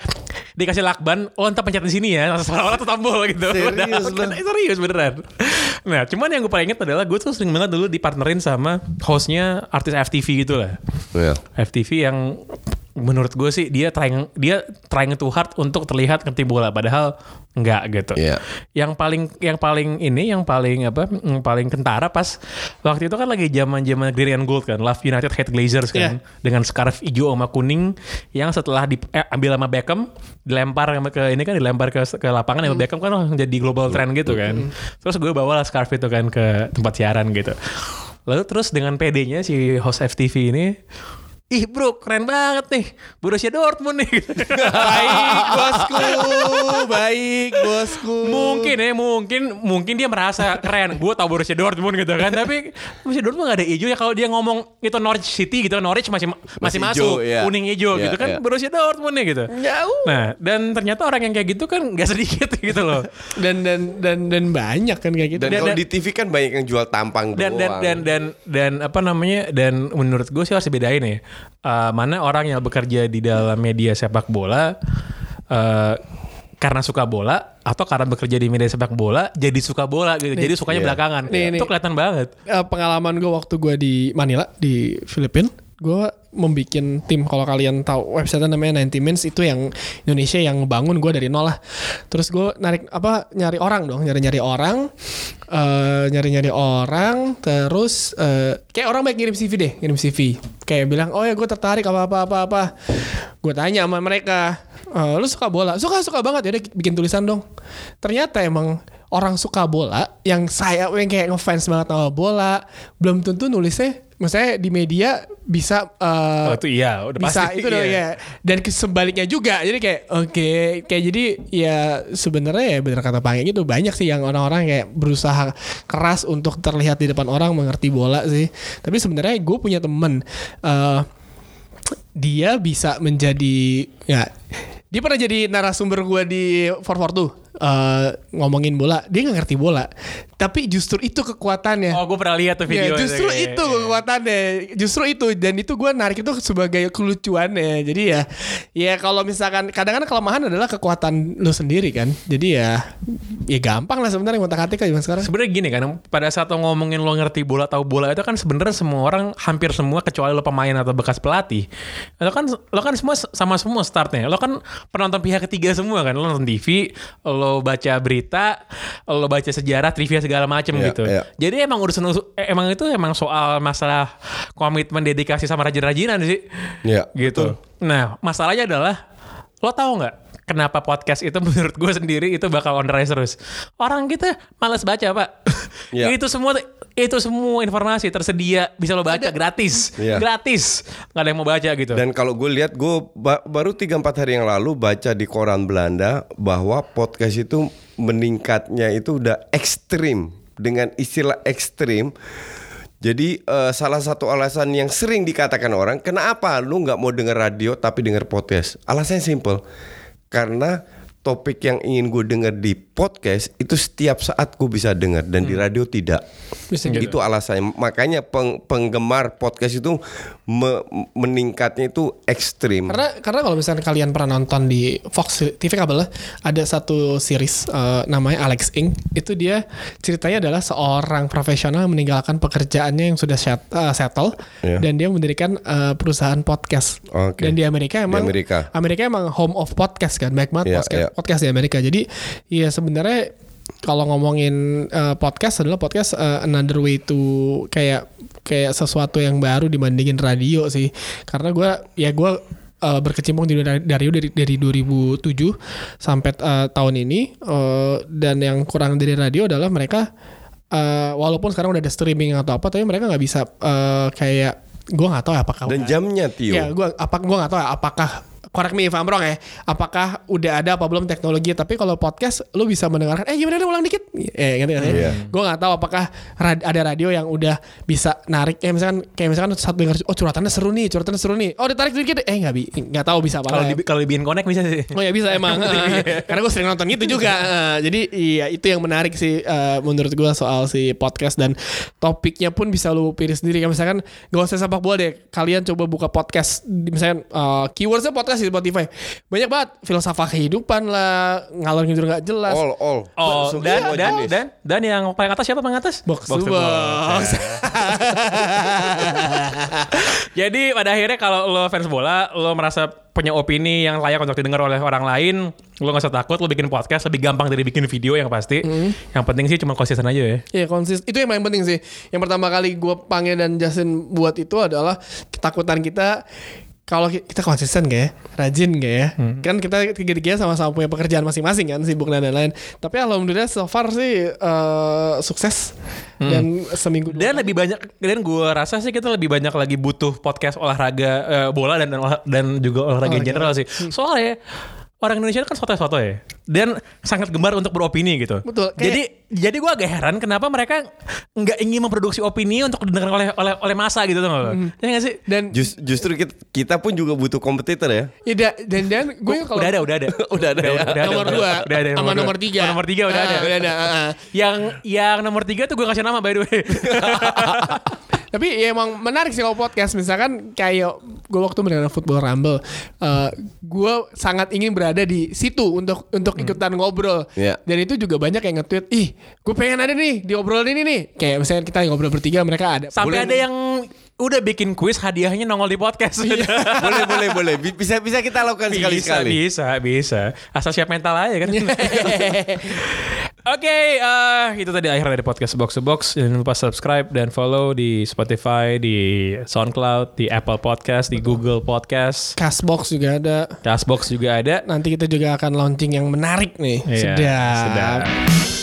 dikasih lakban oh entar pencet di sini ya seolah-olah tuh tombol gitu. Serius Padahal kan serius beneran. Nah cuman yang gue paling inget adalah gue tuh sering banget dulu dipartnerin sama hostnya artis FTV gitu lah. Iya. FTV yang menurut gue sih dia trying dia trying too hard untuk terlihat ngerti bola padahal enggak gitu. Iya. Yang paling yang paling ini yang paling apa yang paling kentara pas waktu itu kan lagi zaman-zaman green and gold kan, Love United Hate Glazers kan dengan scarf hijau sama kuning yang setelah diambil sama Beckham dilempar ke ini kan dilempar ke ke lapangan sama Beckham kan langsung jadi global trend gitu kan. Terus gue bawa lah scarf itu kan ke tempat siaran gitu. Lalu terus dengan PD-nya si host FTV ini Ih bro keren banget nih Borussia Dortmund nih Baik bosku, baik bosku. Mungkin ya mungkin Mungkin dia merasa keren Gue tau Borussia Dortmund gitu kan Tapi Borussia Dortmund gak ada hijau ya Kalau dia ngomong itu Norwich City gitu Norwich masih masih, Masih masuk iya. Kuning hijau Iya, gitu kan iya. Borussia Dortmund nih gitu Jauh. Nah dan ternyata orang yang kayak gitu kan Gak sedikit gitu loh Dan dan dan dan banyak kan kayak gitu. Dan, Dan- kalau dan- di TV kan banyak yang jual tampang dan dan doang. dan dan dan apa namanya dan menurut gue sih harus dibedain ya Eh, mana orang yang bekerja di dalam media sepak bola eh, karena suka bola atau karena bekerja di media sepak bola jadi suka bola gitu jadi sukanya Iya. belakangan Nih, itu nih. kelihatan banget Eh, pengalaman gue waktu gue di Manila di Filipina gue membikin tim. Kalau kalian tahu website namanya 90 Minutes itu yang Indonesia yang bangun gue dari nol lah. Terus gue narik apa nyari orang dong nyari nyari orang eh nyari nyari orang terus eh, kayak orang baik ngirim CV deh ngirim CV kayak bilang oh ya gue tertarik apa apa apa apa. Gue tanya sama mereka "Eh, lu suka bola? Suka suka banget. Ya bikin tulisan dong. Ternyata emang orang suka bola yang saya yang kayak ngefans banget sama bola belum tentu nulisnya maksudnya di media bisa eh, oh, itu iya udah bisa pasti. itu dong iya. ya dan sebaliknya juga jadi kayak oke kayak jadi ya sebenarnya ya benar kata Pange gitu banyak sih yang orang-orang kayak berusaha keras untuk terlihat di depan orang mengerti bola sih. Tapi sebenarnya gue punya temen eh, dia bisa menjadi ya dia pernah jadi narasumber gue di 442 eh ngomongin bola dia nggak ngerti bola tapi justru itu kekuatannya oh gue pernah lihat tuh video Ya, justru Kayak- itu kekuatannya. Justru itu dan itu gue narik itu sebagai kelucuannya. Jadi ya ya kalau misalkan kadang-kadang kelemahan adalah kekuatan lu sendiri kan. Jadi ya ya gampang lah sebenarnya ngotak-atik aja zaman sekarang. Sebenarnya gini kan, pada saat lo ngomongin lo ngerti bola tahu bola itu kan sebenarnya semua orang hampir semua kecuali lo pemain atau bekas pelatih. Lo kan lo kan semua sama semua startnya. Lo kan penonton pihak ketiga semua kan. Lo nonton TV, lo baca berita, lo baca sejarah, trivia segala macem Iya, gitu. iya. Jadi emang urusan eh, emang itu emang soal masalah komitmen dedikasi sama rajin-rajinan sih. Iya, Gitu. Nah, masalahnya adalah lo tahu nggak kenapa podcast itu menurut gue sendiri itu bakal on the rise terus. Orang kita malas baca pak. Iya. itu semua itu semua informasi tersedia bisa lo baca gratis, Iya. gratis, nggak ada yang mau baca gitu. Dan kalau gue lihat gue ba- baru 3-4 hari yang lalu baca di koran Belanda bahwa podcast itu meningkatnya itu udah ekstrim dengan istilah ekstrim. Jadi eh, salah satu alasan yang sering dikatakan orang, kenapa lu nggak mau denger radio tapi denger podcast? Alasannya simple, karena topik yang ingin gue denger di podcast itu setiap saat gue bisa denger dan di radio tidak. Bisa gitu. Itu alasannya. Makanya peng- penggemar podcast itu me- meningkatnya itu ekstrim. Karena karena kalau misalnya kalian pernah nonton di Fox TV kabel ada satu series eh, namanya Alex Ing itu dia ceritanya adalah seorang profesional meninggalkan pekerjaannya yang sudah set- eh, settle Iya. dan dia mendirikan eh, perusahaan podcast Oke. dan di Amerika emang Amerika. Amerika emang home of podcast kan banyak banget Iya, podcast iya. podcast di Amerika jadi ya sebenarnya kalau ngomongin eh, podcast adalah podcast eh, another way to kayak kayak sesuatu yang baru dibandingin radio sih karena gue ya gue eh, berkecimpung di radio dari dari 2007 sampai eh, tahun ini eh, dan yang kurang dari radio adalah mereka eh, walaupun sekarang udah ada streaming atau apa tapi mereka nggak bisa eh, kayak gue nggak tahu ya apakah Dan jamnya Tio. Ya, gua apa gua nggak tahu ya apakah correct me if I'm wrong ya. Apakah udah ada apa belum teknologi? Tapi kalau podcast lu bisa mendengarkan eh gimana deh ulang dikit. Eh gitu kan. Gua nggak tahu apakah rad- ada radio yang udah bisa narik kayak misalkan kayak misalkan satu dengar oh curhatannya seru nih, curhatannya seru nih. Oh ditarik dikit eh nggak bi nggak tahu bisa apa. Kalau di, kalau dibikin connect bisa sih. Oh ya bisa emang Karena gue sering nonton gitu juga Eh, Jadi iya itu yang menarik sih eh, Menurut gue soal si podcast Dan topiknya pun bisa lu pilih sendiri Kayak misalkan Gak usah sepak bola deh Kalian coba buka podcast di- Misalkan eh, Keywordsnya podcast di Spotify Banyak banget Filsafat kehidupan lah Ngalor ngidul gak jelas All all. Oh, Semua dan, dan, jenis. dan, dan yang paling atas siapa paling atas? Box to to box. Jadi pada akhirnya kalau lo fans bola, lo merasa punya opini yang layak untuk didengar oleh orang lain, lo gak usah takut, lo bikin podcast lebih gampang dari bikin video yang pasti. Yang penting sih cuma konsisten aja ya. Iya konsis itu yang paling penting sih. Yang pertama kali gue panggil dan Justin buat itu adalah ketakutan kita kalau ki- kita konsisten gak ya, rajin gak ya, kan kita tiga-tiga sama-sama punya pekerjaan masing-masing kan, sibuk dan lain-lain. Tapi alhamdulillah so far sih eh, sukses. Dan seminggu dua Dan lebih banyak dan gue rasa sih kita lebih banyak lagi butuh podcast olahraga eh, bola dan dan, juga olahraga Olahraga. general sih. Soalnya orang Indonesia kan soto-soto ya dan sangat gemar untuk beropini gitu. Betul. Kayak- Jadi jadi gue agak heran kenapa mereka nggak ingin memproduksi opini untuk didengar oleh oleh oleh masa gitu tuh Ya nggak sih? dan Jus- justru kita, kita pun juga butuh kompetitor ya. ya, da- dan dan gue kalau udah ada, udah ada. Udah ada ya? nomor dua Udah ada sama nomor tiga Oh, nomor tiga udah Ah, ada. udah ada ah, ah. Yang yang nomor tiga tuh gue kasih nama by the way. Tapi ya emang menarik sih kalau podcast misalkan kayak gue waktu mendengar football rumble, eh, gue sangat ingin berada di situ untuk untuk ikutan ngobrol. Iya. Dan itu juga banyak yang nge-tweet, ih gue pengen ada nih di obrolan ini nih. Kayak misalnya kita ngobrol bertiga mereka ada. Sampai Boleh ada yang udah bikin kuis hadiahnya nongol di podcast. boleh boleh boleh. Bi- Bisa bisa kita lakukan sekali bisa, sekali. bisa, bisa. Asal siap mental aja kan. Oke, eh, itu tadi akhir dari podcast Box to Box. Jangan lupa subscribe dan follow di Spotify, di SoundCloud, di Apple Podcast, di Google Podcast, Castbox juga ada. Castbox juga ada. Nanti kita juga akan launching yang menarik nih. Iya, sedap. sedap.